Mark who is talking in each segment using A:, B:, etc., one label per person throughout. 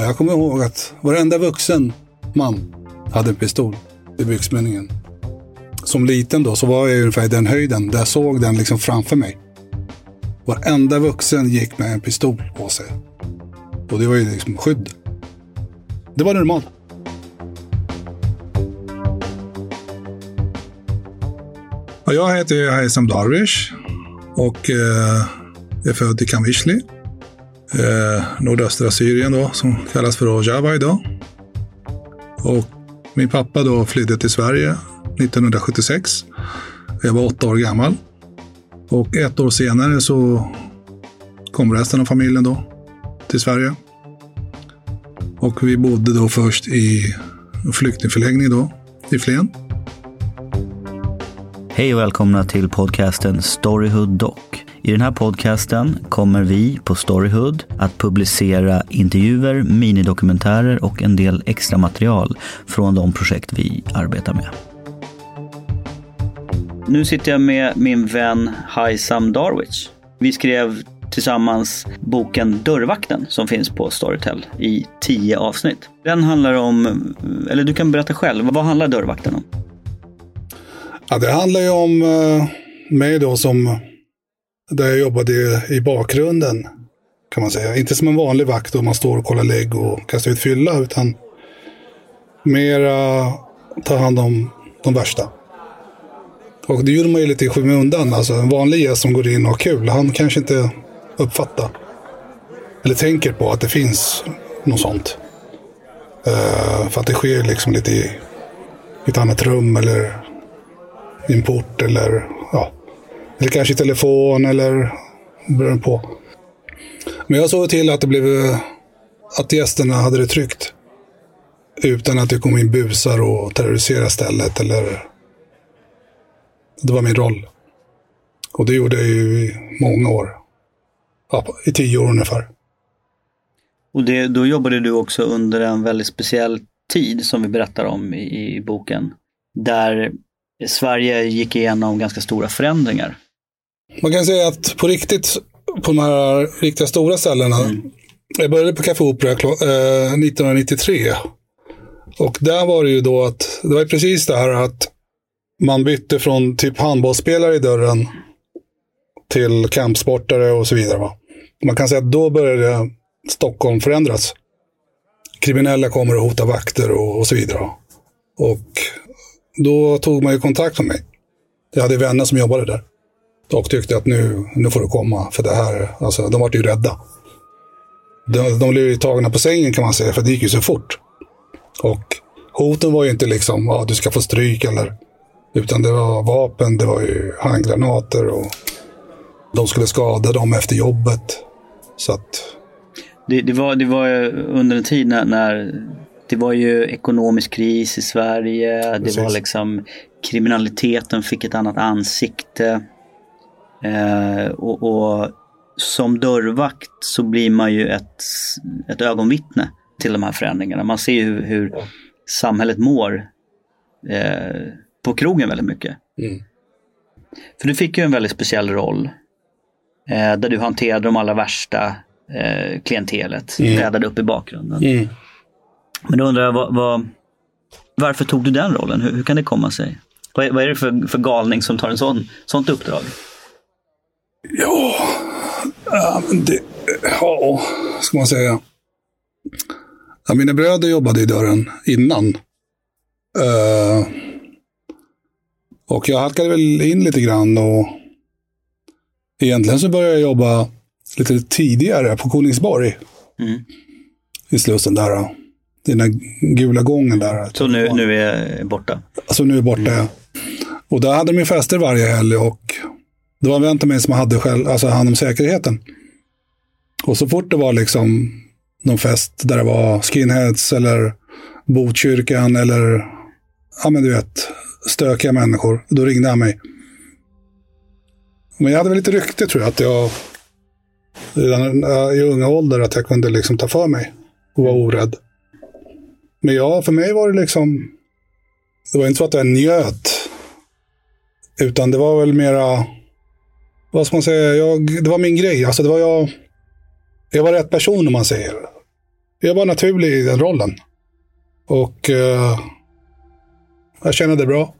A: Ja, jag kommer ihåg att varenda vuxen man hade en pistol i byxmynningen. Som liten då så var jag ungefär i den höjden där jag såg den liksom framför mig. Varenda vuxen gick med en pistol på sig. Och det var ju liksom skydd. Det var normalt. Jag heter Haysam Darwish och eh, är född i Kamishli. Eh, nordöstra Syrien då, som kallas för Rojava idag. Och min pappa då flydde till Sverige 1976. Jag var åtta år gammal. Och ett år senare så kom resten av familjen då till Sverige. Och vi bodde då först i flyktingförläggning då, i Flen.
B: Hej och välkomna till podcasten Storyhood Doc. I den här podcasten kommer vi på Storyhood att publicera intervjuer, minidokumentärer och en del extra material från de projekt vi arbetar med. Nu sitter jag med min vän Haisam Darwich. Vi skrev tillsammans boken Dörrvakten som finns på Storytel i tio avsnitt. Den handlar om, eller du kan berätta själv, vad handlar Dörrvakten om?
A: Ja, det handlar ju om eh, mig då som, där jag jobbade i, bakgrunden. Kan man säga. Inte som en vanlig vakt då man står och kollar lägg och kastar ut fylla. Utan mera ta hand om de värsta. Och det gjorde man ju lite i skymundan. Alltså en vanlig gäst som går in och har kul, han kanske inte uppfattar. Eller tänker på att det finns något sånt. Uh, för att det sker liksom lite i, ett annat rum eller i en port eller. Eller kanske i telefon eller beroende på. Men jag såg till att det blev att gästerna hade det tryggt. Utan att det kom in busar och terroriserade stället eller det var min roll. Och det gjorde jag ju i många år. Ja, I tio år ungefär.
B: Och det, då jobbade du också under en väldigt speciell tid som vi berättar om i, i boken. Där Sverige gick igenom ganska stora förändringar.
A: Man kan säga att på riktigt, på de här riktiga stora ställena. Mm. Jag började på Café Opera eh, 1993. Och där var det ju då att, det var precis det här att man bytte från typ handbollsspelare i dörren till kampsportare och så vidare. Va? Man kan säga att då började Stockholm förändras. Kriminella kommer och hotar vakter och, och så vidare. Och då tog man ju kontakt med mig. Jag hade vänner som jobbade där. Och tyckte att nu, nu får du komma, för det här, alltså de var ju rädda. De, de blev ju tagna på sängen kan man säga, för det gick ju så fort. Och hoten var ju inte liksom, ja, du ska få stryk eller utan det var vapen, det var ju handgranater och de skulle skada dem efter jobbet. Så att...
B: det, det, var, det var under en tid när, när det var ju ekonomisk kris i Sverige. Precis. Det var liksom kriminaliteten fick ett annat ansikte. Eh, och, och, som dörrvakt så blir man ju ett, ett ögonvittne till de här förändringarna. Man ser ju hur, hur samhället mår. Eh, på krogen väldigt mycket. Mm. För du fick ju en väldigt speciell roll. Eh, där du hanterade de allra värsta eh, klientelet. Mm. Upp i bakgrunden. Mm. Men då undrar jag, vad, vad, varför tog du den rollen? Hur, hur kan det komma sig? Vad är, vad är det för, för galning som tar en sån, sånt uppdrag?
A: Ja, det, ja, ska man säga. Ja, mina bröder jobbade i dörren innan. Uh, och jag halkade väl in lite grann och egentligen så började jag jobba lite tidigare på Kolingsborg. Mm. I Slussen där. Den där gula gången där.
B: Så nu, nu är borta?
A: Alltså nu är borta, mm. ja. Och där hade de fester varje helg och det var en vän till mig som hade själv, alltså hand om säkerheten. Och så fort det var liksom någon fest där det var skinheads eller Botkyrkan eller ja men du vet, stökiga människor, då ringde han mig. Men jag hade väl lite rykte tror jag, att jag redan i unga ålder att jag kunde liksom ta för mig och vara orädd. Men ja, för mig var det liksom, det var inte så att jag njöt. Utan det var väl mera, vad ska man säga, jag, det var min grej. Alltså det var jag, jag var rätt person om man säger. Jag var naturlig i den rollen. Och uh, jag kände det bra.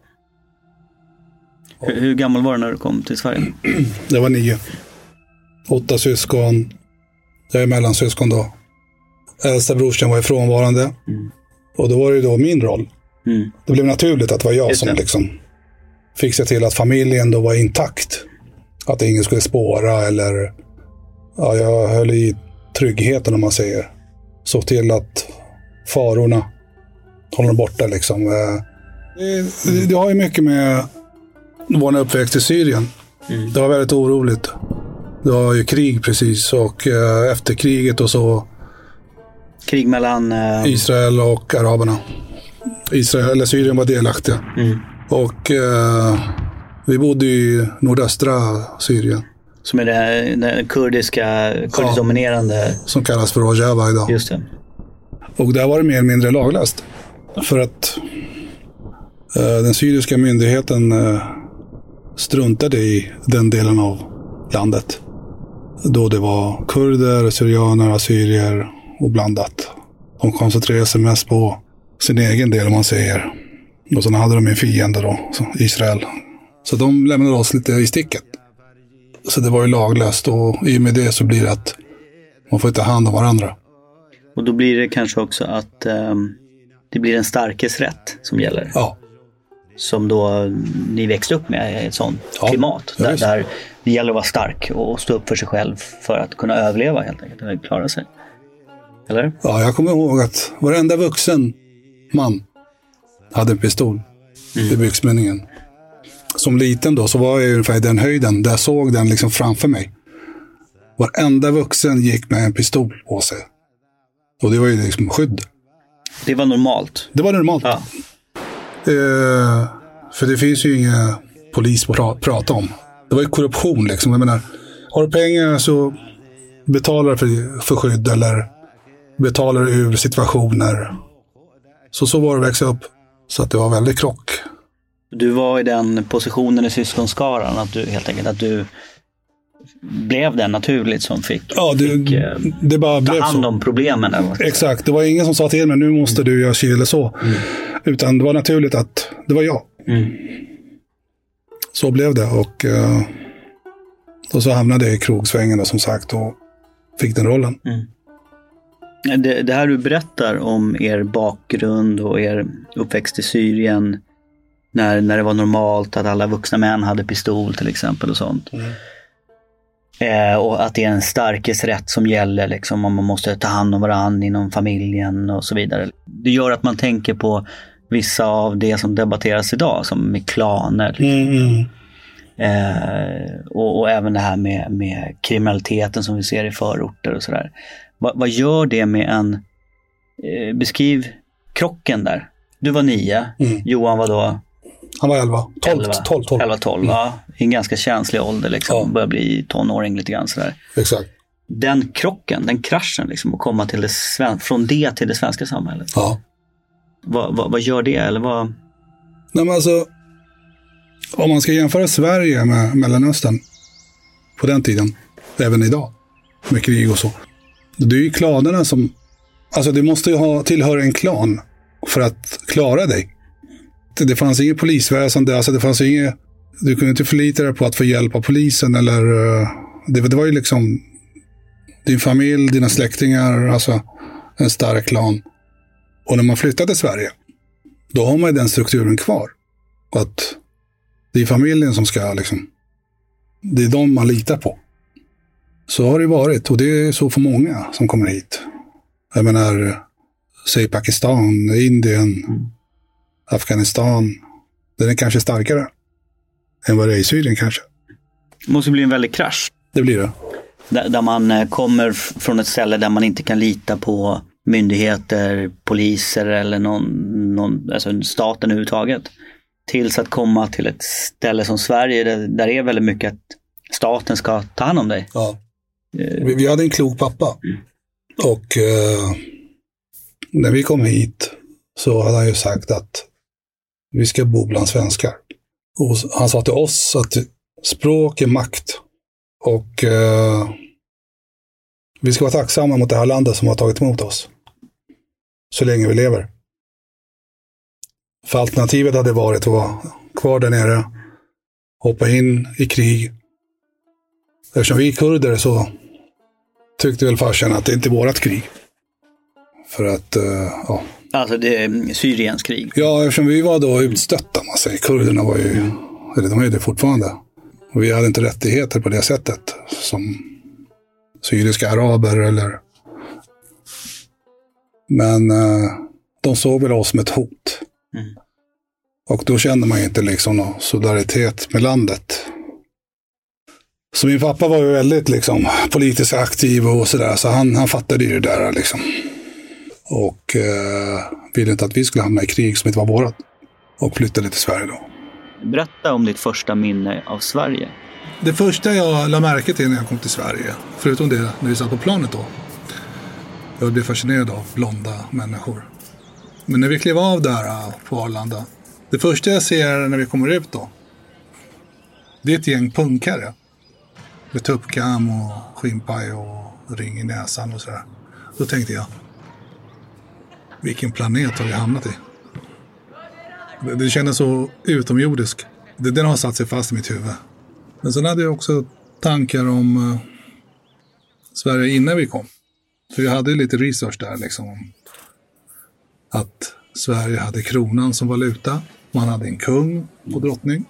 B: Hur, hur, gammal var du när du kom till Sverige?
A: Jag var nio. Åtta syskon. Jag är mellansyskon då. Äldsta brorsan var ifrånvarande. Mm. Och då var det då min roll. Mm. Det blev naturligt att det var jag som liksom fick se till att familjen då var intakt. Att ingen skulle spåra eller ja, jag höll i tryggheten om man säger. Såg till att farorna håller borta liksom. Eh, det, det har ju mycket med vår uppväxt i Syrien. Mm. Det var väldigt oroligt. Det var ju krig precis och eh, efter kriget och så.
B: Krig mellan? Eh...
A: Israel och araberna. Israel, eller Syrien var delaktiga. Mm. Och eh, vi bodde i nordöstra Syrien.
B: Som är det, det kurdiska, kurdiskt dominerande?
A: som kallas för Rojava idag.
B: Just det.
A: Och där var det mer eller mindre laglöst. För att eh, den syriska myndigheten eh, struntade i den delen av landet. Då det var kurder, syrianer, assyrier och blandat. De koncentrerade sig mest på sin egen del om man säger. Och sen hade de en fiende då, Israel. Så de lämnade oss lite i sticket. Så det var ju laglöst och i och med det så blir det att man får ta hand om varandra.
B: Och då blir det kanske också att um, det blir en starkes rätt som gäller.
A: Ja.
B: Som då ni växte upp med, ett sånt ja, klimat. Där, där det gäller att vara stark och stå upp för sig själv för att kunna överleva helt enkelt, eller klara sig. Eller?
A: Ja, jag kommer ihåg att varenda vuxen man hade en pistol mm. i byxmynningen. Som liten då så var jag ungefär i den höjden där jag såg den liksom framför mig. Varenda vuxen gick med en pistol på sig. Och det var ju liksom skydd.
B: Det var normalt?
A: Det var normalt. Ja. Eh, för det finns ju inga polis att prata om. Det var ju korruption liksom. Jag menar, har du pengar så betalar du för, för skydd eller betalar ur situationer. Så så var det att växa upp. Så att det var väldigt krock.
B: Du var i den positionen i syskonskaran att du helt enkelt att du blev det naturligt som fick,
A: ja, det, fick eh, det bara
B: ta hand om problemen. Där.
A: Exakt, det var ingen som sa till mig nu måste du göra si eller så. Mm. Utan det var naturligt att det var jag. Mm. Så blev det och, uh, och så hamnade jag i krogsvängen som sagt och fick den rollen. Mm.
B: Det, det, här du berättar om er bakgrund och er uppväxt i Syrien. När, när det var normalt att alla vuxna män hade pistol till exempel och sånt. Mm. Eh, och att det är en starkes rätt som gäller liksom om man måste ta hand om varandra inom familjen och så vidare. Det gör att man tänker på vissa av det som debatteras idag som med klaner. Liksom. Mm. Eh, och, och, även det här med, med kriminaliteten som vi ser i förorter och sådär. Va, vad gör det med en, eh, beskriv krocken där. Du var nio, mm. Johan var då?
A: Han var elva. Tolv, tolv, tolv.
B: Elva, tolv, mm. ja. I en ganska känslig ålder liksom. Ja. Börjar bli tonåring lite grann sådär.
A: Exakt.
B: Den krocken, den kraschen liksom, att komma till det från det till det svenska samhället.
A: Ja.
B: Vad, vad, vad gör det? Eller vad?
A: Nej, men alltså, om man ska jämföra Sverige med Mellanöstern på den tiden, även idag, med krig och så. Det är ju klanerna som... Alltså du måste ju ha, tillhöra en klan för att klara dig. Det fanns inget polisväsende, alltså det fanns inget... Du kunde inte förlita dig på att få hjälp av polisen eller... Eh, det, det var ju liksom din familj, dina släktingar, alltså en stark klan. Och när man flyttar till Sverige, då har man ju den strukturen kvar. Och att det är familjen som ska liksom, det är de man litar på. Så har det varit och det är så för många som kommer hit. Jag menar, eh, säg Pakistan, Indien, mm. Afghanistan. Den är kanske starkare än vad det är i Syrien kanske.
B: Det måste bli en väldig krasch.
A: Det blir det.
B: Där, där man eh, kommer från ett ställe där man inte kan lita på myndigheter, poliser eller någon, någon alltså staten överhuvudtaget. Tills att komma till ett ställe som Sverige där, där det är väldigt mycket att staten ska ta hand om dig.
A: Ja. Eh. Vi, vi hade en klok pappa. Och eh, när vi kom hit så hade han ju sagt att vi ska bo bland svenskar. Och han sa till oss att språk är makt. Och eh, vi ska vara tacksamma mot det här landet som har tagit emot oss. Så länge vi lever. För alternativet hade varit att vara kvar där nere, hoppa in i krig. Eftersom vi är kurder så tyckte väl farsan att det inte är vårat krig. För att, eh, ja.
B: Alltså det är Syriens krig?
A: Ja, eftersom vi var då utstötta, man säger. Kurderna var ju, eller de är det fortfarande. Och vi hade inte rättigheter på det sättet som syriska araber eller... Men uh, de såg väl oss som ett hot. Mm. Och då kände man inte liksom någon solidaritet med landet. Så min pappa var ju väldigt liksom, politiskt aktiv och sådär, så han, han fattade ju det där. Liksom. Och eh, ville inte att vi skulle hamna i krig som inte var vårat. Och flyttade till Sverige då.
B: Berätta om ditt första minne av Sverige.
A: Det första jag lade märke till när jag kom till Sverige, förutom det när vi satt på planet då. Jag blev fascinerad av blonda människor. Men när vi klev av där äh, på Arlanda. Det första jag ser när vi kommer ut då. Det är ett gäng punkare. Med tuppkam och skinnpaj och ring i näsan och sådär. Då tänkte jag. Vilken planet har vi hamnat i? Det, kändes så utomjordisk. Det, den har satt sig fast i mitt huvud. Men sen hade jag också tankar om uh, Sverige innan vi kom. För jag hade lite research där liksom att Sverige hade kronan som valuta. Man hade en kung och drottning.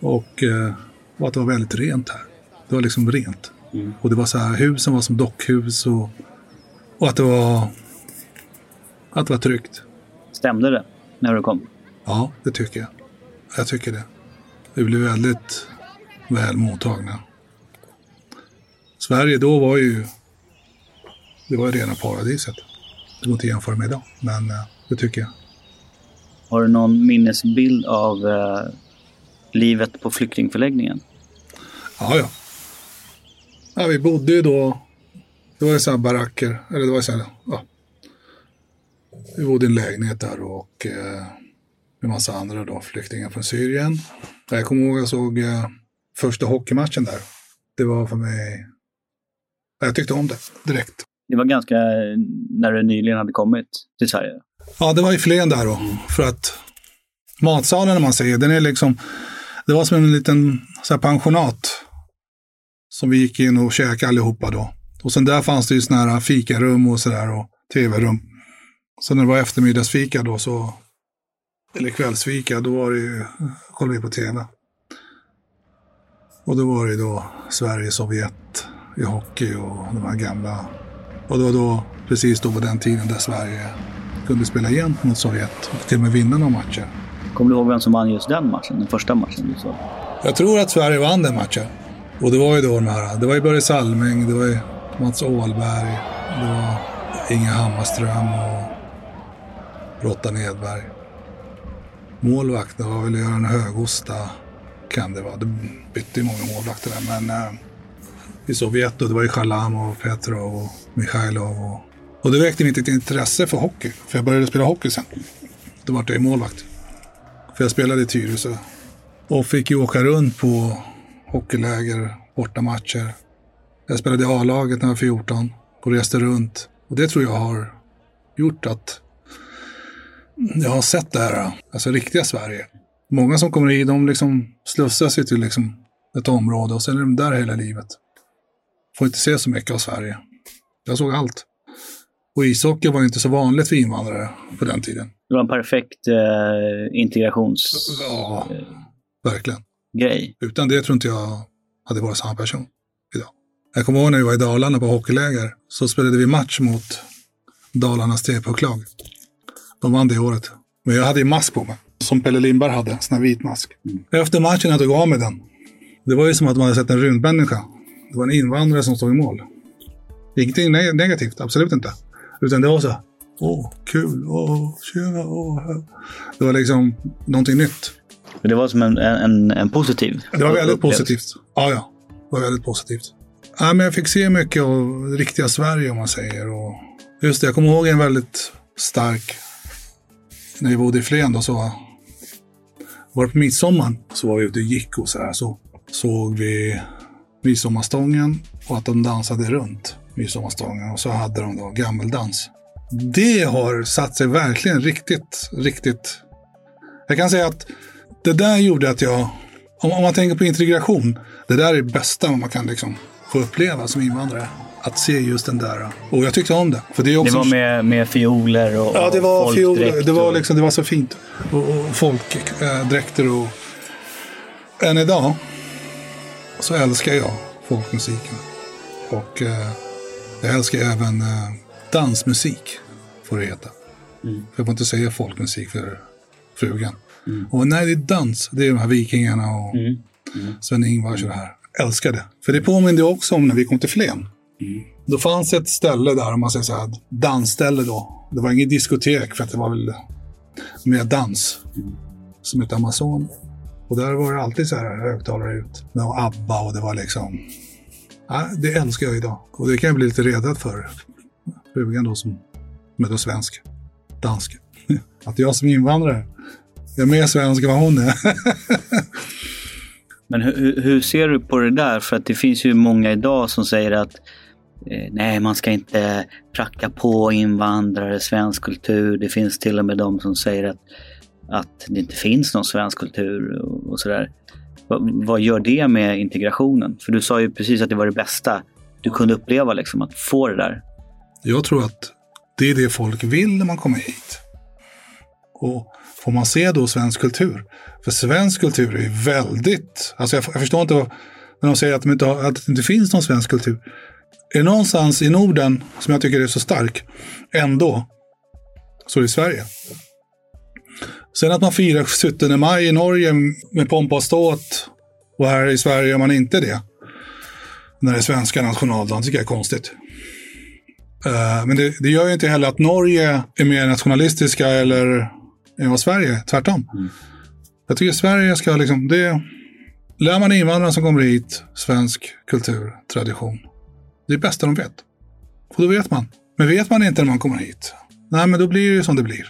A: Och, eh, och att det var väldigt rent här. Det var liksom rent. Mm. Och det var så här, husen var som dockhus och, och att det var att det var tryggt.
B: Stämde det när du kom?
A: Ja, det tycker jag. Jag tycker det. Vi blev väldigt väl mottagna. Sverige då var ju, det var ju rena paradiset. Det går inte att jämföra med idag, men eh, det tycker jag.
B: Har du någon minnesbild av eh, livet på flyktingförläggningen?
A: Ja, ja. ja vi bodde ju då, det var ju sådana baracker, eller det var ju sådana, ja. Vi bodde i en lägenhet där och eh, med massa andra då, flyktingar från Syrien. Jag kommer ihåg att jag såg eh, första hockeymatchen där. Det var för mig, jag tyckte om det direkt.
B: Det var ganska när du nyligen hade kommit till Sverige?
A: Ja, det var i Flen där då. Mm. För att matsalen, när man säger, den är liksom, det var som en liten så pensionat. Som vi gick in och käkade allihopa då. Och sen där fanns det ju sådana här fikarum och sådär och tv-rum. Så när det var eftermiddagsfika då så, eller kvällsfika, då var det ju, kollade vi på tv. Och då var det då Sverige, Sovjet i hockey och de här gamla och det var då, precis då på den tiden där Sverige kunde spela igen mot Sovjet och till och med vinna några matcher.
B: Kommer du ihåg vem som vann just den matchen, den första matchen du såg?
A: Jag tror att Sverige vann den matchen. Och det var ju då de här, det var ju Börje Salming, det var ju Mats Åhlberg, det var Inge Hammarström och Råttan Edberg. Målvakt, Målvakten var väl Göran Högosta, kan det vara. Det bytte ju många målvakter där, men eh, i Sovjet då, det var ju Chalamov, Petrov och Mikhailov. Och, och det väckte mitt intresse för hockey. För jag började spela hockey sen. Då var jag målvakt. För jag spelade i Tyresö. Och fick ju åka runt på hockeyläger, bortamatcher. Jag spelade i A-laget när jag var 14 och reste runt. Och det tror jag har gjort att jag har sett det här, alltså riktiga Sverige. Många som kommer hit, de liksom slussas ju till liksom ett område och sen är de där hela livet. Får inte se så mycket av Sverige. Jag såg allt. Och ishockey var inte så vanligt för invandrare på den tiden.
B: Det var en perfekt eh, integrations...
A: Ja, verkligen.
B: Grej.
A: Utan det tror inte jag hade varit samma person idag. Jag kommer ihåg när vi var i Dalarna på hockeyläger. Så spelade vi match mot Dalarnas TP-lag. De vann det året. Men jag hade ju mask på mig. Som Pelle Lindberg hade, sån här vit mask. Mm. Efter matchen jag tog av mig den. Det var ju som att man hade sett en rymdmänniska. Det var en invandrare som stod i mål. Ingenting negativt, absolut inte. Utan det var så åh, kul, åh, tjena, åh. Det var liksom någonting nytt.
B: Det var som en, en, en positiv
A: Det var väldigt positivt. Ja, ja. Det var väldigt positivt. Ja, men jag fick se mycket av riktiga Sverige om man säger. Och just det, jag kommer ihåg en väldigt stark, när vi bodde i Flen då så var det på midsommar så var vi ute och gick och så här så såg vi midsommarstången och att de dansade runt midsommarstången och så hade de då gammeldans. Det har satt sig verkligen riktigt, riktigt. Jag kan säga att det där gjorde att jag, om, om man tänker på integration, det där är det bästa man kan liksom få uppleva som invandrare. Att se just den där. Och jag tyckte om det. För det, är också...
B: det var med, med fioler och
A: Ja, det var fioler. Det var, liksom, det var så fint. Och, och folkdräkter och... Än idag så älskar jag folkmusiken. Och eh, jag älskar även eh, dansmusik, får det heta. Mm. Jag får inte säga folkmusik för frugan. Mm. Och när det är dans, det är de här vikingarna och mm. Mm. Sven-Ingvars och det här. Älskar det. För det påminner också om när vi kom till Flen. Mm. Då fanns ett ställe där, om man säger så här, dansställe då. Det var inget diskotek för att det var väl mer dans. Mm. Som hette Amazon. Och där var det alltid så här högtalare ut. Med ABBA och det var liksom... Ja, det älskar jag idag. Och det kan jag bli lite redad för. Frugan då som, som är då svensk. Dansk. Att jag som invandrare är mer svensk än vad hon är.
B: Men hur, hur, ser du på det där? För att det finns ju många idag som säger att Eh, nej, man ska inte pracka på invandrare svensk kultur. Det finns till och med de som säger att, att det inte finns någon svensk kultur och, och sådär. Vad, vad gör det med integrationen? För du sa ju precis att det var det bästa du kunde uppleva, liksom, att få det där.
A: Jag tror att det är det folk vill när man kommer hit. Och får man se då svensk kultur? För svensk kultur är väldigt, alltså jag, jag förstår inte vad, när de säger att, de inte har, att det inte finns någon svensk kultur. Är det någonstans i Norden som jag tycker är så stark, ändå, så är det Sverige. Sen att man firar 17 maj i Norge med pompa och ståt och här i Sverige gör man inte det. När det är svenska nationaldagen tycker jag är konstigt. Uh, men det, det, gör ju inte heller att Norge är mer nationalistiska eller än vad Sverige är, tvärtom. Mm. Jag tycker Sverige ska liksom, det lär man invandrare som kommer hit svensk kultur, tradition. Det är det bästa de vet. Och då vet man. Men vet man inte när man kommer hit, nej men då blir det som det blir.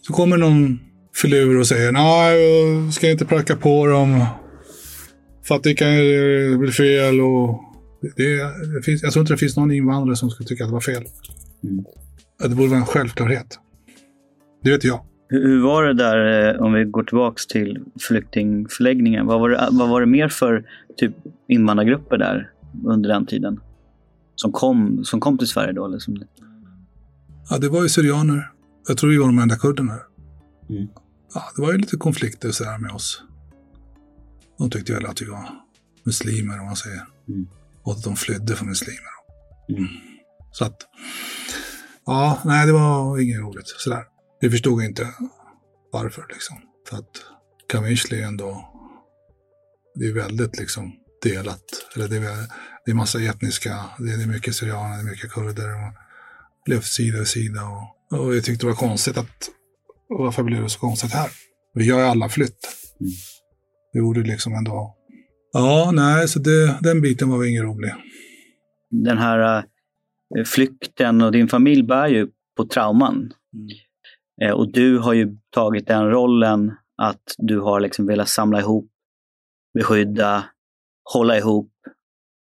A: Så kommer någon filur och säger nej, jag ska inte pracka på dem. För att det kan bli fel och det, det finns, jag tror inte det finns någon invandrare som skulle tycka att det var fel. Mm. Det borde vara en självklarhet. Det vet jag.
B: Hur var det där, eh, om vi går tillbaks till flyktingförläggningen, vad var det, vad var det mer för typ invandrargrupper där under den tiden? Som kom, som kom till Sverige då? Liksom?
A: Ja, det var ju syrianer. Jag tror vi var de enda kurderna. Mm. Ja, det var ju lite konflikter så här med oss. De tyckte väl att vi var muslimer, om man säger. Mm. Och att de flydde från muslimer. Mm. Så att, ja, nej, det var inget roligt. Sådär. Vi förstod inte varför liksom. För att Kamishli ändå, det är väldigt liksom delat. Eller det, är, det är massa etniska, det är mycket syrianer, det är mycket kurder. Och levt sida vid sida. Och, och jag tyckte det var konstigt att, varför blev det så konstigt här? Vi har ju alla flytt. Mm. Det gjorde liksom ändå. Ja, nej, så det, den biten var ingen rolig.
B: Den här äh, flykten och din familj bär ju på trauman. Mm. Eh, och du har ju tagit den rollen att du har liksom velat samla ihop, beskydda, hålla ihop.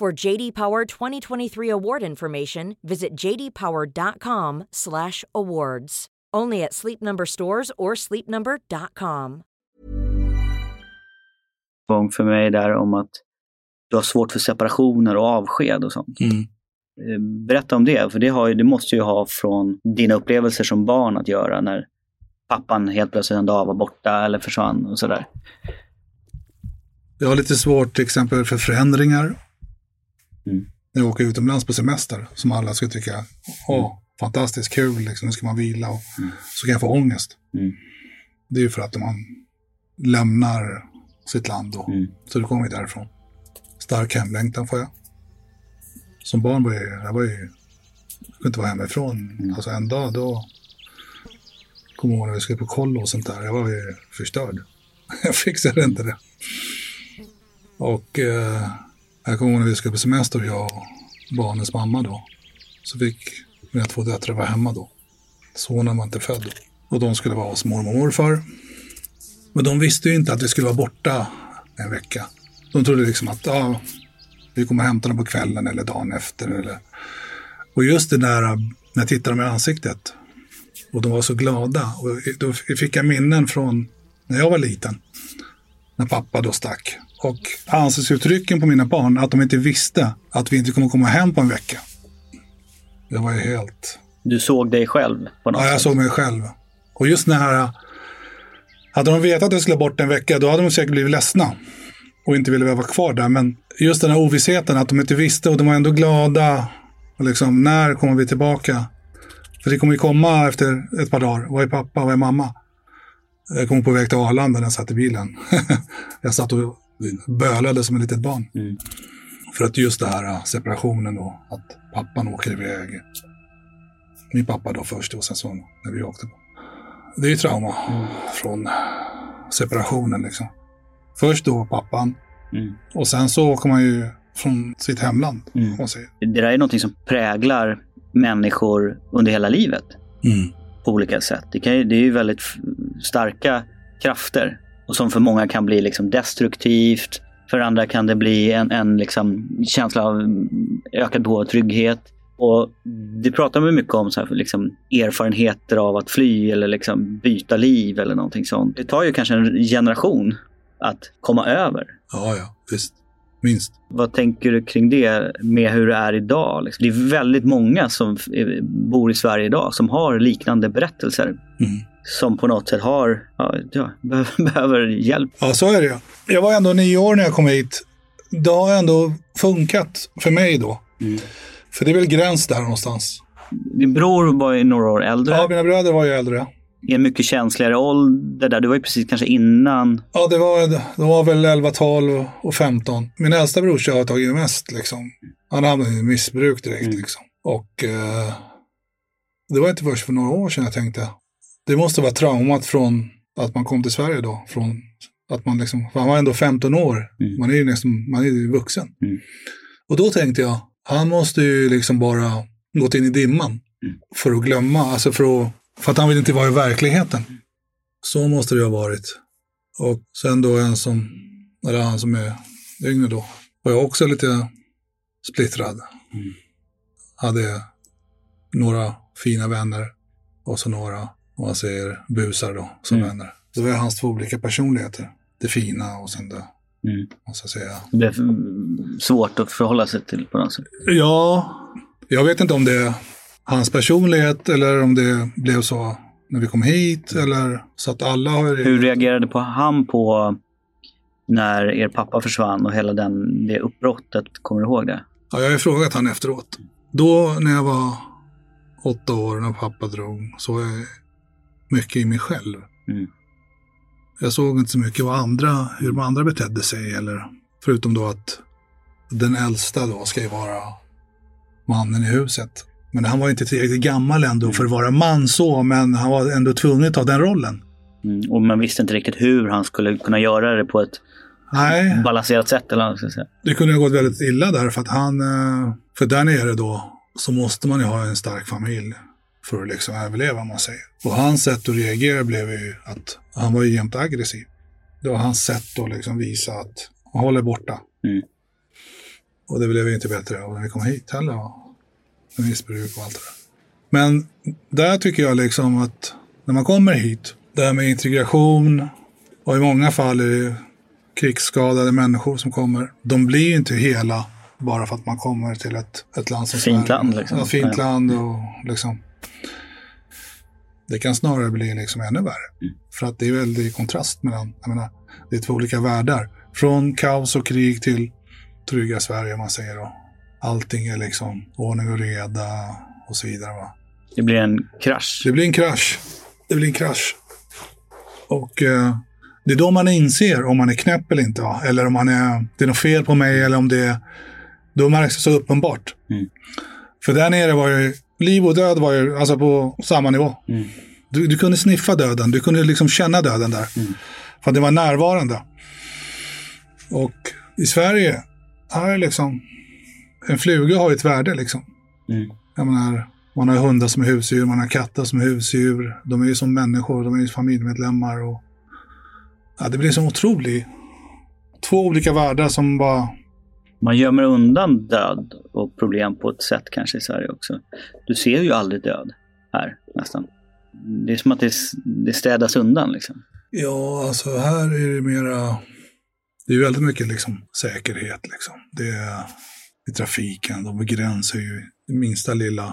C: For JD Power 2023 award information, visit jdpower.com/awards. Only at Sleep Number stores or sleepnumber.com.
B: gång för mig där om att du har svårt för separationer och avsked och sånt.
A: Mm.
B: Eh, Berätta om det, för det, har, ju- det måste ju ha från dina upplevelser som barn att göra när pappan helt plötsligt en dag var borta eller försvann och sådär.
A: Jag har lite svårt till exempel för förändringar.
B: Mm.
A: När jag åker utomlands på semester, som alla ska tycka, åh, fantastiskt kul, liksom, nu ska man vila och så kan jag få ångest.
B: Mm.
A: Det är ju för att man lämnar sitt land då.
B: Mm.
A: Så då kommer därifrån. Stark hemlängtan får jag. Som barn var jag, jag var ju, jag kunde inte vara hemifrån.
B: Mm.
A: Alltså en dag då, kommer jag ihåg när vi skulle på kollo och sånt där, jag var ju förstörd. jag fixade inte det. Och eh, jag kommer ihåg när vi skulle på semester, jag och barnens mamma då. Så fick mina två döttrar vara hemma då. Sonen var inte född. Och de skulle vara hos mormor och morfar. Men de visste ju inte att vi skulle vara borta en vecka. De trodde liksom att ja, vi kommer hämta dem på kvällen eller dagen efter. Eller... Och just det där när jag tittade dem i ansiktet och de var så glada. Och då fick jag minnen från när jag var liten. När pappa då stack. Och ansiktsuttrycken på mina barn, att de inte visste att vi inte kommer komma hem på en vecka. Det var ju helt...
B: Du såg dig själv på något
A: Ja, jag
B: sätt.
A: såg mig själv. Och just när här... Hade de vetat att jag skulle bort en vecka, då hade de säkert blivit ledsna. Och inte ville vara kvar där. Men just den här ovissheten, att de inte visste och de var ändå glada. Och liksom, när kommer vi tillbaka? För det kommer ju komma efter ett par dagar. Vad är pappa? Vad är mamma? Jag kom på väg till Arlanda när jag satt i bilen. jag satt och bölade som ett litet barn.
B: Mm.
A: För att just det här äh, separationen då, att pappan åker iväg. Min pappa då först och sen så när vi åkte. Det är ju trauma från separationen liksom. Först då pappan
B: Mm.
A: och sen så åker man ju från sitt hemland.
B: Mm.
A: man säger.
B: Det där är någonting som präglar människor under hela livet
A: Mm.
B: på olika sätt. Det, kan ju, det är ju väldigt starka krafter och som för många kan bli liksom destruktivt. För andra kan det bli en, en liksom känsla av ökad behov av trygghet. Och det pratar man mycket om, så här, liksom erfarenheter av att fly eller liksom byta liv eller någonting sånt. Det tar ju kanske en generation att komma över.
A: Ja, ja, visst. Minst.
B: Vad tänker du kring det med hur det är idag? Liksom? Det är väldigt många som bor i Sverige idag som har liknande berättelser.
A: Mm.
B: Som på något sätt har, ja, ja, be- behöver hjälp.
A: Ja, så är det ju. Jag var ändå nio år när jag kom hit. Det har ändå funkat för mig då.
B: Mm.
A: För det är väl gräns där någonstans.
B: Din bror var ju några år äldre.
A: Ja, mina bröder var ju äldre.
B: I en mycket känsligare ålder där. Du var ju precis kanske innan.
A: Ja, det var, det var väl 11, 12 och 15. Min äldsta brorsa har tagit mest liksom. Han hamnade i missbruk direkt liksom. Och eh, det var inte först för några år sedan jag tänkte. Det måste vara traumat från att man kom till Sverige då. Från att man liksom, för han var ändå 15 år.
B: Mm.
A: Man är ju nästan, man är ju vuxen.
B: Mm.
A: Och då tänkte jag, han måste ju liksom bara gått in i dimman.
B: Mm.
A: För att glömma, alltså för att, för att han vill inte vara i verkligheten. Så måste det ha varit. Och sen då en som, eller han som är yngre då, var jag också lite splittrad.
B: Mm.
A: Hade några fina vänner och så några, om man säger busar då, som
B: Mm.
A: vänner. Det var hans två olika personligheter. Det fina och sen det,
B: Mm.
A: måste jag säga.
B: Det mm, svårt att förhålla sig till på något sätt.
A: Ja, jag vet inte om det är hans personlighet eller om det blev så när vi kom hit eller så att alla har...
B: Hur reagerade på han på när er pappa försvann och hela den, det uppbrottet? Kommer du ihåg det?
A: Ja, jag har ju frågat han efteråt. Då när jag var åtta år när pappa drog så mycket i mig själv.
B: Mm.
A: Jag såg inte så mycket vad andra, hur de andra betedde sig. Eller, förutom då att den äldsta då ska ju vara mannen i huset. Men han var inte tillräckligt gammal ändå för att vara man så, men han var ändå tvungen att ta den rollen.
B: Mm. Och man visste inte riktigt hur han skulle kunna göra det på ett
A: Nej,
B: balanserat sätt. Eller vad säga.
A: det kunde ha gått väldigt illa där för att han, eh, för där nere då så måste man ju ha en stark familj för att liksom överleva om man säger. Och hans sätt att reagera blev ju att han var ju jämt aggressiv. Det var hans sätt att liksom visa att han håller borta.
B: Mm.
A: Och det blev ju inte bättre av när vi kom hit heller. Med missbruk och allt det där. Men där tycker jag liksom att när man kommer hit, det här med integration och i många fall är det krigsskadade människor som kommer. De blir inte hela bara för att man kommer till ett, ett land som
B: Fint
A: Sverige.
B: land, liksom.
A: Ja, fint land och liksom. Det kan snarare bli liksom ännu värre.
B: Mm.
A: För att det är väldigt kontrast mellan, jag menar, det är två olika världar. Från kaos och krig till trygga Sverige om man säger då. Allting är liksom ordning och reda och så vidare. Va?
B: Det blir en krasch.
A: Det blir en krasch. Det blir en krasch. Och eh, det är då man inser om man är knäpp eller inte. Va? Eller om man är, det är något fel på mig eller om det är... Då märks det så uppenbart.
B: Mm.
A: För där nere var ju liv och död var ju alltså på samma nivå.
B: Mm.
A: Du, du kunde sniffa döden. Du kunde liksom känna döden där. För att det var närvarande. Och i Sverige, här är liksom... En fluga har ju ett värde liksom.
B: Mm.
A: Jag menar, man har hundar som är husdjur, man har katter som är husdjur. De är ju som människor, de är ju familjemedlemmar. Och, ja, det blir som otroligt. Två olika världar som bara...
B: Man gömmer undan död och problem på ett sätt kanske i Sverige också. Du ser ju aldrig död här nästan. Det är som att det, det städas undan liksom.
A: Ja, alltså här är det mera... Det är väldigt mycket liksom säkerhet liksom. Det är i trafiken, de begränsar ju det minsta lilla.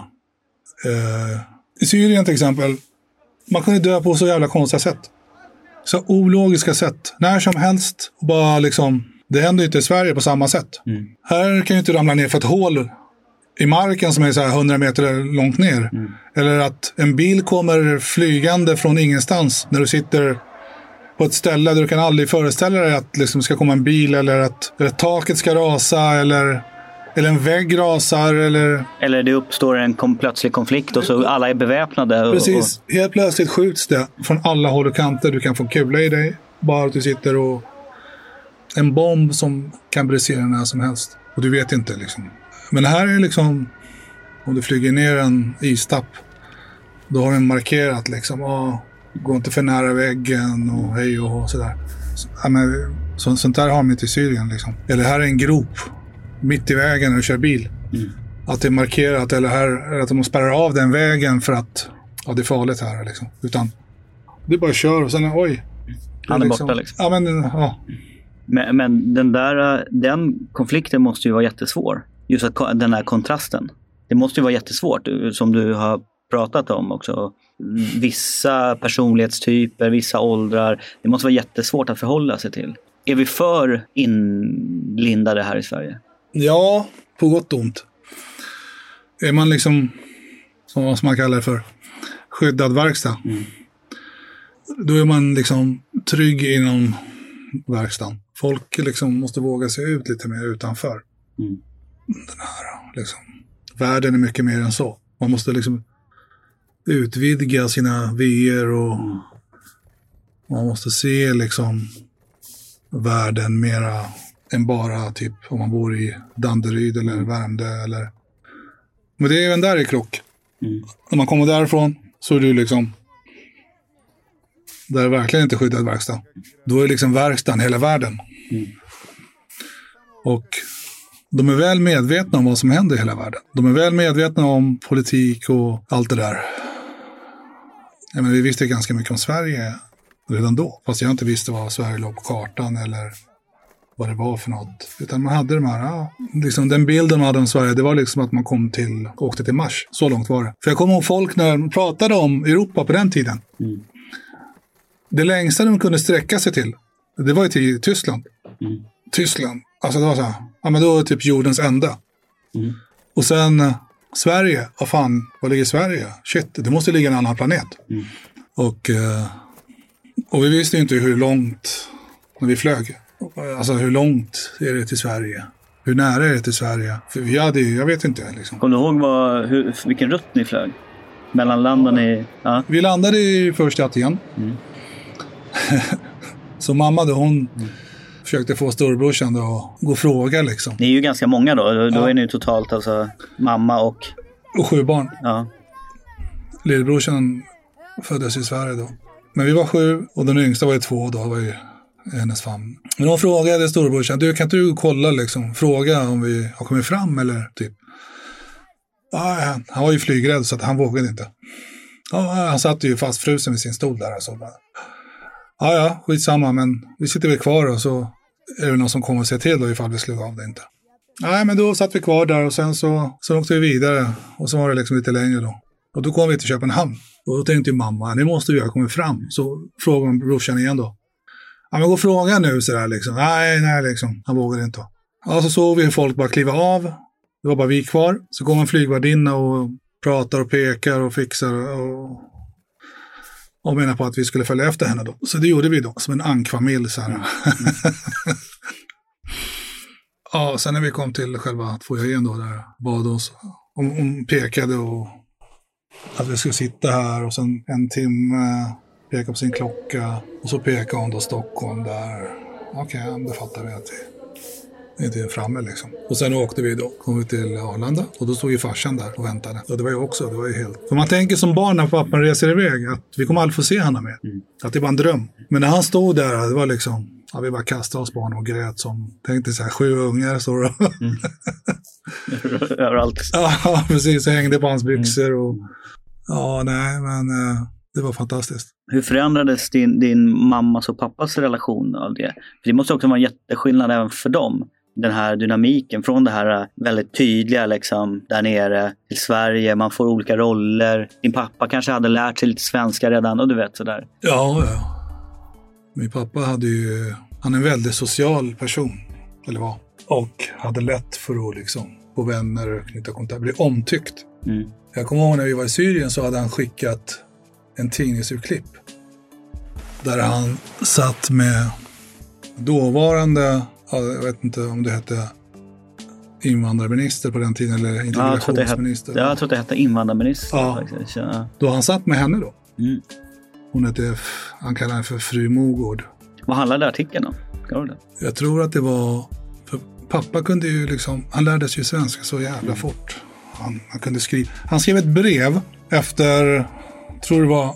A: Eh, I Syrien till exempel, man kunde dö på så jävla konstiga sätt. Så ologiska sätt. När som helst. Och bara liksom, det händer ju inte i Sverige på samma sätt. Här kan ju inte ramla ner för ett hål i marken som är så här 100 meter långt ner. Eller att en bil kommer flygande från ingenstans när du sitter på ett ställe där du kan aldrig föreställa dig att liksom ska komma en bil eller att eller taket ska rasa eller, eller en vägg rasar. Eller,
B: Eller det uppstår en kom, plötslig konflikt och så alla är beväpnade. Och,
A: precis, helt plötsligt skjuts det från alla håll och kanter. Du kan få kula i dig. Bara att du sitter och... En bomb som kan brisera när som helst. Och du vet inte liksom. Men här är liksom... Om du flyger ner en istapp. Då har den markerat liksom. Ah, gå inte för nära väggen och hej och sådär. Så, ja, men, så, sånt där har de inte i Syrien liksom. Eller här är en grop. Mitt i vägen när du kör bil. Att det är markerat eller här, att de spärrar av den vägen för att ja, det är farligt här. Liksom. Utan du bara kör och sen oj.
B: Han är borta liksom.
A: Ja, men ja.
B: Men, men den där eh, den konflikten måste ju vara jättesvår. Just att, den här kontrasten. Det måste ju vara jättesvårt, eh, som du har pratat om också. Vissa personlighetstyper, vissa åldrar. Det måste vara jättesvårt att förhålla sig till. Är vi för inlindade här i Sverige?
A: ja, på gott och ont. Är man liksom, som man kallar det för, skyddad verkstad. Då är man liksom trygg inom verkstaden. Folk liksom måste våga sig ut lite mer utanför.
B: Mm.
A: Den här, liksom. Världen är mycket mer än så. Man måste liksom utvidga sina vyer och man måste se liksom världen mera än bara typ om man bor i Danderyd eller Värmdö eller... Men det är även där i krock. När man kommer därifrån så är du liksom... Där är verkligen inte skyddad verkstad. Då är liksom verkstaden hela världen. Och de är väl medvetna om vad som händer i hela världen. De är väl medvetna om politik och allt det där. Jag menar, vi visste ganska mycket om Sverige redan då. Fast jag inte visste vad Sverige låg på kartan eller vad det var för något. Utan man hade de här, ja, liksom den bilden man hade om Sverige, det var liksom att man kom till, åkte till Mars. Så långt var det. För jag kommer ihåg folk när de pratade om Europa på den tiden. Det längsta de kunde sträcka sig till, det var ju till Tyskland. Tyskland, alltså det var så här, ja men då är det typ jordens ände. Och sen eh, Sverige, vad fan, var ligger Sverige? Shit, det måste ligga en annan planet. Och, eh, och vi visste ju inte hur långt, när vi flög, alltså hur långt är det till Sverige? Hur nära är det till Sverige? För vi hade ju, jag vet inte. Liksom.
B: Kommer du ihåg vad, hur, vilken rutt ni flög? Mellanlandade ni? Ja.
A: Vi landade i först i Aten.
B: Mm.
A: Så mamma då, hon försökte få storebrorsan att gå och fråga liksom.
B: Ni är ju ganska många då. Då
A: Ja.
B: är ni totalt alltså mamma och...
A: Och sju barn.
B: Ja.
A: Lillebrorsan föddes i Sverige då. Men vi var sju och den yngsta var ju två då, var ju hennes famn. Men hon frågade storebrorsan, du kan inte du kolla liksom, fråga om vi har kommit fram eller typ. Ja, han- var ju flygrädd så att han vågade inte. Ja, han satt ju fastfrusen vid sin stol där. Så bara, ja, ja, skitsamma, men vi sitter väl kvar och så är det någon som kommer och säger till då ifall vi slog av det inte. Nej, men då satt vi kvar där och sen så, så åkte vi vidare och så var det liksom lite längre då. Och då kom vi till Köpenhamn. Och då tänkte ju mamma, nu måste vi ha kommit fram. Så frågade hon brorsan igen då. Ja, men gå och fråga nu sådär liksom. Nej, nej, liksom. Han vågade inte. Ja, så såg vi hur folk bara kliva av. Det var bara vi kvar. Så kom en flygvärdinna och pratar och pekar och fixar och, och menar på att vi skulle följa efter henne då. Så det gjorde vi då, som en ankfamilj så här. ja, sen när vi kom till själva foajén då, där bad oss. Hon, hon pekade och att vi skulle sitta här och sen en timme peka på sin klocka och så pekade hon då Stockholm där. Okej, ja, det fattar vi att vi inte framme liksom. Och sen åkte vi då, kom vi till Arlanda och då stod ju farsan där och väntade. Och det var ju också, det var ju helt... För man tänker som barn när pappan reser iväg att vi kommer aldrig få se honom mer. Att det var en dröm. Men när han stod där, det var liksom, ja, vi bara kastade oss på honom och grät som, tänkte så här, sju ungar står och
B: Överallt.
A: Ja, precis. Jag hängde på hans byxor och... Ja, nej, men eh, det var fantastiskt.
B: Hur förändrades din, din mammas och pappas relation av det? För det måste också vara en jätteskillnad även för dem. Den här dynamiken från det här äh, väldigt tydliga liksom, där nere till Sverige. Man får olika roller. Din pappa kanske hade lärt sig lite svenska redan och du vet sådär.
A: Ja, ja. Min pappa hade ju... Han är en väldigt social person, eller var. Och hade lätt för att liksom få vänner och knyta kontakt, bli omtyckt.
B: Mm.
A: Jag kommer ihåg när vi var i Syrien så hade han skickat en tidningsurklipp. Där han satt med dåvarande, jag vet inte om det hette invandrarminister på den tiden eller integrationsminister.
B: ja, jag tror att det hette invandrarminister.
A: Ja.
B: faktiskt. Ja.
A: Då han satt med henne då.
B: Mm.
A: Hon hette, han kallade henne för fru Mogård.
B: Vad handlade artikeln om?
A: Jag tror att det var, för pappa kunde ju liksom, han lärde sig ju svenska så jävla fort. Han, han kunde skriva, han skrev ett brev efter, tror det var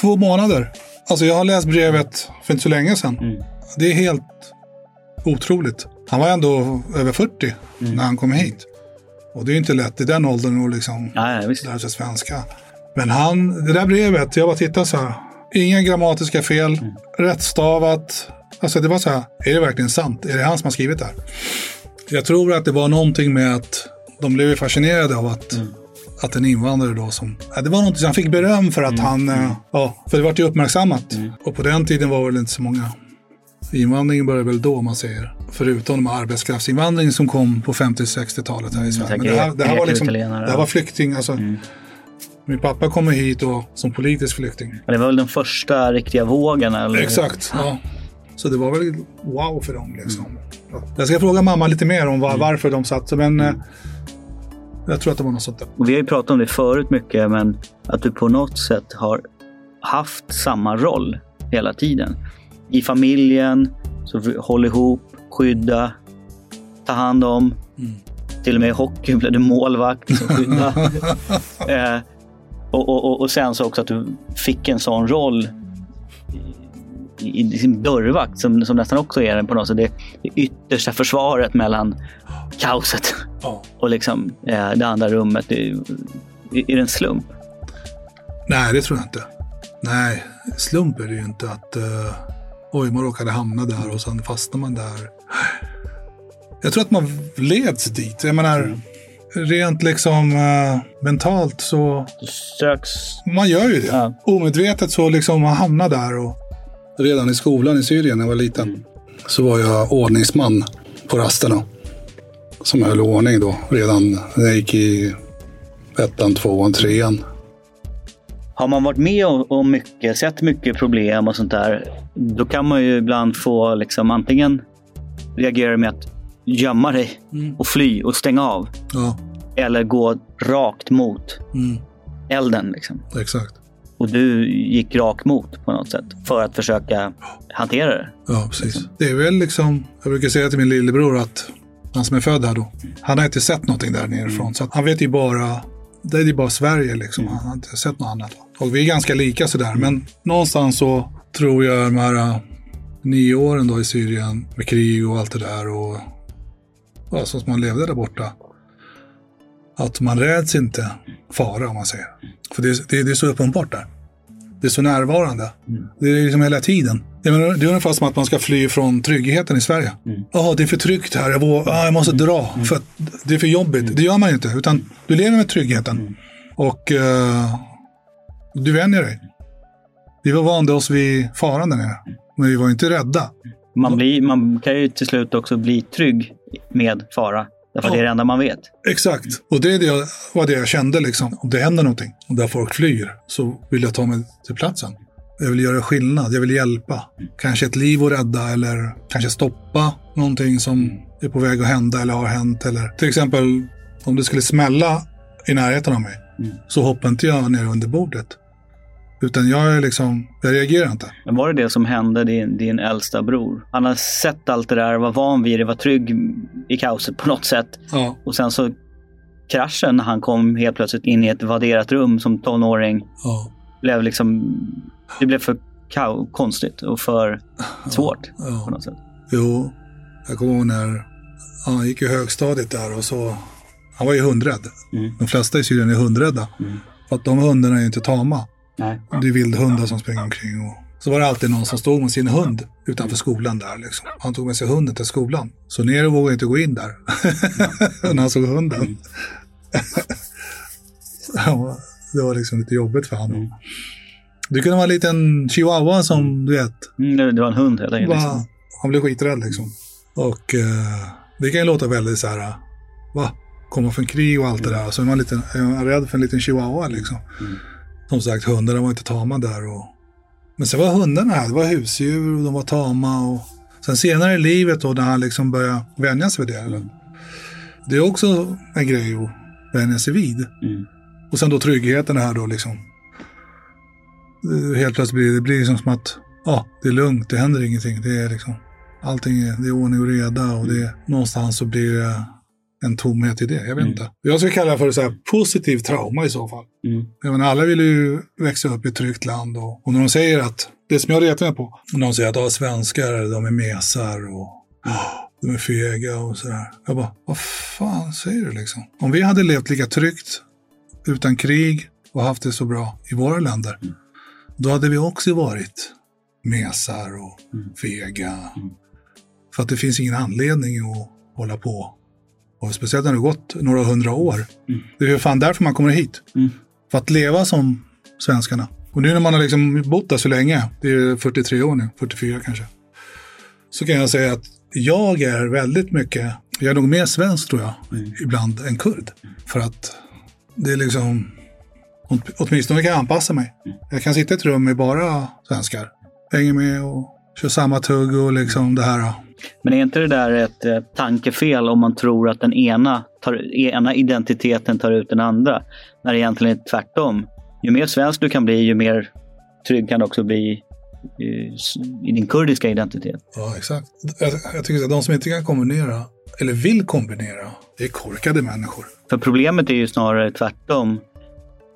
A: två månader. Alltså jag har läst brevet för inte så länge sedan.
B: Mm.
A: Det är helt otroligt. Han var ändå över 40 när han kom hit. Och det är ju inte lätt i den åldern att liksom
B: Ja, ja, visst.
A: lära sig svenska. Men han, det där brevet, jag bara tittade så här. Inga grammatiska fel, rättstavat. Alltså det var så här, är det verkligen sant? Är det han som har skrivit det här? Jag tror att det var någonting med att de blev fascinerade av att, att en invandrare då som... Det var någonting, han fick beröm för att han... eh, Ja, för det vart ju uppmärksammat. Och på den tiden var det väl inte så många. Invandringen började väl då, man säger. Förutom de arbetskraftsinvandringen som kom på 50-60-talet här i Sverige. Men det här, det här var liksom, det här var flykting, alltså. Min pappa kommer hit då som politisk flykting.
B: Men Det var väl den första riktiga vågen? Eller?
A: Exakt. Ja. Så det var väl wow för dem. Liksom. Ja. Jag ska fråga mamma lite mer om var, varför de satt. Men eh, jag tror att det var något sånt där.
B: Och vi har ju pratat om det förut mycket, men att du på något sätt har haft samma roll hela tiden. I familjen, så håll ihop, skydda, ta hand om. Till och med i hockey blev du målvakt och skydda. eh, och, och, och, sen så också att du fick en sån roll i, i sin dörrvakt som, som nästan också är på något sätt det, det yttersta försvaret mellan kaoset
A: Ja.
B: och liksom eh, det andra rummet. Är, är det en slump?
A: Nej, det tror jag inte. Nej, slump är det ju inte att uh, oj, man råkade hamna där och sen fastnar man där. Jag tror att man leds dit. Jag menar, rent liksom eh, mentalt så
B: söks...
A: Man gör ju det.
B: Ja.
A: Omedvetet så liksom man hamnar där. Och... Redan i skolan i Syrien när jag var liten så var jag ordningsman på rasterna. Som höll ordning då redan när jag gick i ettan, tvåan, trean.
B: Har man varit med om mycket, sett mycket problem och sånt där, då kan man ju ibland få liksom antingen reagera med att gömma dig
A: Mm.
B: och fly och stänga av.
A: Ja,
B: Eller gå rakt mot
A: mm,
B: elden. Liksom.
A: exakt.
B: Och du gick rakt mot på något sätt för att försöka hantera det.
A: Ja, precis. Det är väl liksom, jag brukar säga till min lillebror att han som är född här då, han har inte sett någonting där nerifrån. Så att han vet ju bara, det är bara Sverige liksom. Han har inte sett något annat. Och vi är ganska lika sådär, men någonstans så tror jag de här äh, nio åren då i Syrien med krig och allt det där och så som man levde där borta. Att man räds inte fara om man säger. För det, det, det är så uppenbart där. Det är så närvarande. Det är liksom hela tiden. Menar, det är ungefär som att man ska fly från tryggheten i Sverige. Ja, det är för tryggt här. Jag, vågar, ah, jag måste dra. För att det är för jobbigt. Det gör man ju inte. Utan du lever med tryggheten. Och eh, du vänjer dig. Vi var vande oss vid faran där nere. Men vi var inte rädda.
B: Man, blir, man kan ju till slut också bli trygg med fara. Därför att det är det enda man vet.
A: Exakt. Och det, är det jag, var det jag kände liksom. Om det händer någonting och där folk flyr så vill jag ta mig till platsen. Jag vill göra skillnad, jag vill hjälpa. Kanske ett liv att rädda eller kanske stoppa någonting som är på väg att hända eller har hänt. Eller till exempel om det skulle smälla i närheten av mig så hoppar inte jag ner under bordet. Utan jag är liksom, jag reagerar inte.
B: Men var det det som hände din, din äldsta bror? Han har sett allt det där, var van vid det, var trygg i kaoset på något sätt.
A: Ja,
B: Och sen så kraschen när han kom helt plötsligt in i ett vadderat rum som tonåring.
A: ja,
B: Blev liksom, det blev för konstigt och för svårt på
A: ja.
B: något sätt.
A: Jo, jag kommer ihåg när han gick i högstadiet där och så, han var ju hundrädd.
B: Mm.
A: De flesta i Syrien är hundrädda. För att de hundarna är ju inte tama.
B: Nej.
A: Det är vildhundar som springer omkring. Och så var det alltid någon som stod med sin hund utanför skolan där. Liksom. Han tog med sig hunden till skolan. Så Nero vågade inte gå in där. när han såg hunden. Ja, det var liksom lite jobbigt för honom. Det kunde vara en liten chihuahua som du vet.
B: Mm, det, var en hund helt enkelt. Liksom.
A: han blev skiträdd liksom. Och eh, det kan ju låta väldigt så här, va? Komma från krig och allt det där. Så är man, lite, är man rädd för en liten chihuahua liksom. Som sagt, hundarna var inte tama där. Och... Men sen var hundarna här, det var husdjur och de var tama. Och... Sen senare i livet då, när han liksom började vänja sig vid det. Eller? Det är också en grej att vänja sig vid.
B: Mm.
A: Och sen då tryggheten här då liksom. Helt plötsligt blir det, blir liksom som att ja, det är lugnt, det händer ingenting. Det är liksom, allting är, det är ordning och reda och det, någonstans så blir det en tomhet i det. Jag vet inte. Jag skulle kalla det för så här positiv trauma i så fall.
B: Mm.
A: Jag menar, alla vill ju växa upp i ett tryggt land och, och när de säger att, det som jag retar mig på, när de säger att ja, svenskar, de är mesar och de är fega och sådär. Jag bara, vad fan säger du liksom? Om vi hade levt lika tryggt utan krig och haft det så bra i våra länder, då hade vi också varit mesar och fega. För att det finns ingen anledning att hålla på. Och speciellt när det gått några hundra år. Det är ju fan därför man kommer hit. För att leva som svenskarna. Och nu när man har liksom bott där så länge, det är 43 år nu, 44 kanske. Så kan jag säga att jag är väldigt mycket, jag är nog mer svensk tror jag, ibland än kurd. För att det är liksom, åt- åtminstone kan jag anpassa mig. Jag kan sitta i ett rum med bara svenskar. Hänger med och kör samma tugg och liksom det här.
B: Men är inte det där ett eh, tankefel om man tror att den ena, tar, ena identiteten tar ut den andra? När det egentligen är tvärtom. Ju mer svensk du kan bli, ju mer trygg kan du också bli i, i din kurdiska identitet.
A: Ja, exakt. Jag, jag tycker att de som inte kan kombinera, eller vill kombinera, det är korkade människor.
B: För problemet är ju snarare tvärtom.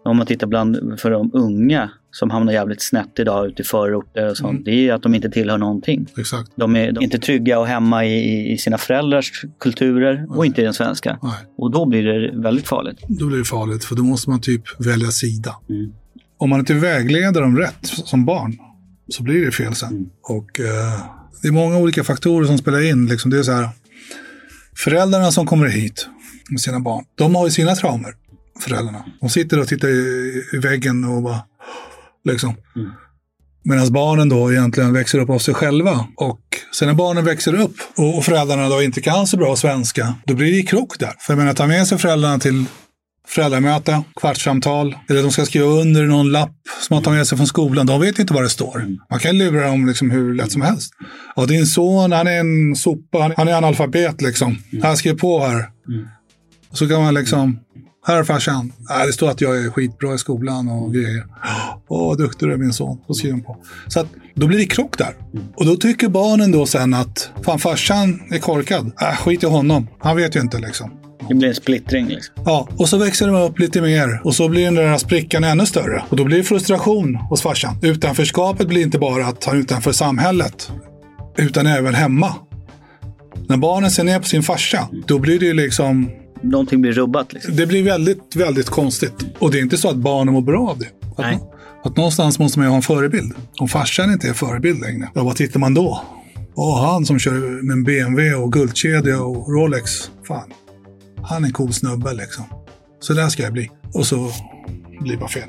B: Om man tittar bland för de unga som hamnar jävligt snett idag ute i förorter och sånt. Det är ju att de inte tillhör någonting.
A: Exakt.
B: De är, de är inte trygga och hemma i, i sina föräldrars kulturer och inte i den svenska.
A: Nej.
B: Och då blir det väldigt farligt.
A: Då blir det farligt, för då måste man typ välja sida.
B: Mm.
A: Om man inte vägleder dem rätt som barn, så blir det fel sen.
B: Mm.
A: Och eh, det är många olika faktorer som spelar in. Liksom. Det är så här, föräldrarna som kommer hit med sina barn, de har ju sina traumer, föräldrarna. De sitter och tittar i, i väggen och bara, liksom. Medan barnen då egentligen växer upp av sig själva. Och sen när barnen växer upp och, och föräldrarna då inte kan så bra svenska, då blir det krock där. För jag menar, ta med sig föräldrarna till föräldramöte, kvartssamtal, eller de ska skriva under någon lapp som man tar med sig från skolan. De vet inte vad det står. Man kan lura dem liksom hur lätt som helst. Ja, din son, han är en sopa, han är analfabet liksom. Han skriver på här. Så kan man liksom, här är farsan. Nej, det står att jag är skitbra i skolan och grejer. Åh, vad duktig du är min son. Så skriver de på. Så att, då blir det krock där. Och då tycker barnen då sen att, fan farsan är korkad. Äh, skit i honom. Han vet ju inte liksom.
B: Det blir en splittring liksom.
A: Ja, och så växer de upp lite mer och så blir den där sprickan ännu större. Och då blir det frustration hos farsan. Utanförskapet blir inte bara att han är utanför samhället, utan även hemma. När barnen ser ner på sin farsa, då blir det ju liksom
B: Någonting blir rubbat liksom.
A: det blir väldigt, väldigt konstigt. Och det är inte så att barnen mår bra av det. Att,
B: Nej.
A: att någonstans måste man ju ha en förebild. Om farsan inte är förebild längre, ja, vad tittar man då? Åh, han som kör med en BMW och guldkedja och Rolex. Fan, han är en cool snubbe liksom. Så där ska jag bli. Och så blir det bara fel.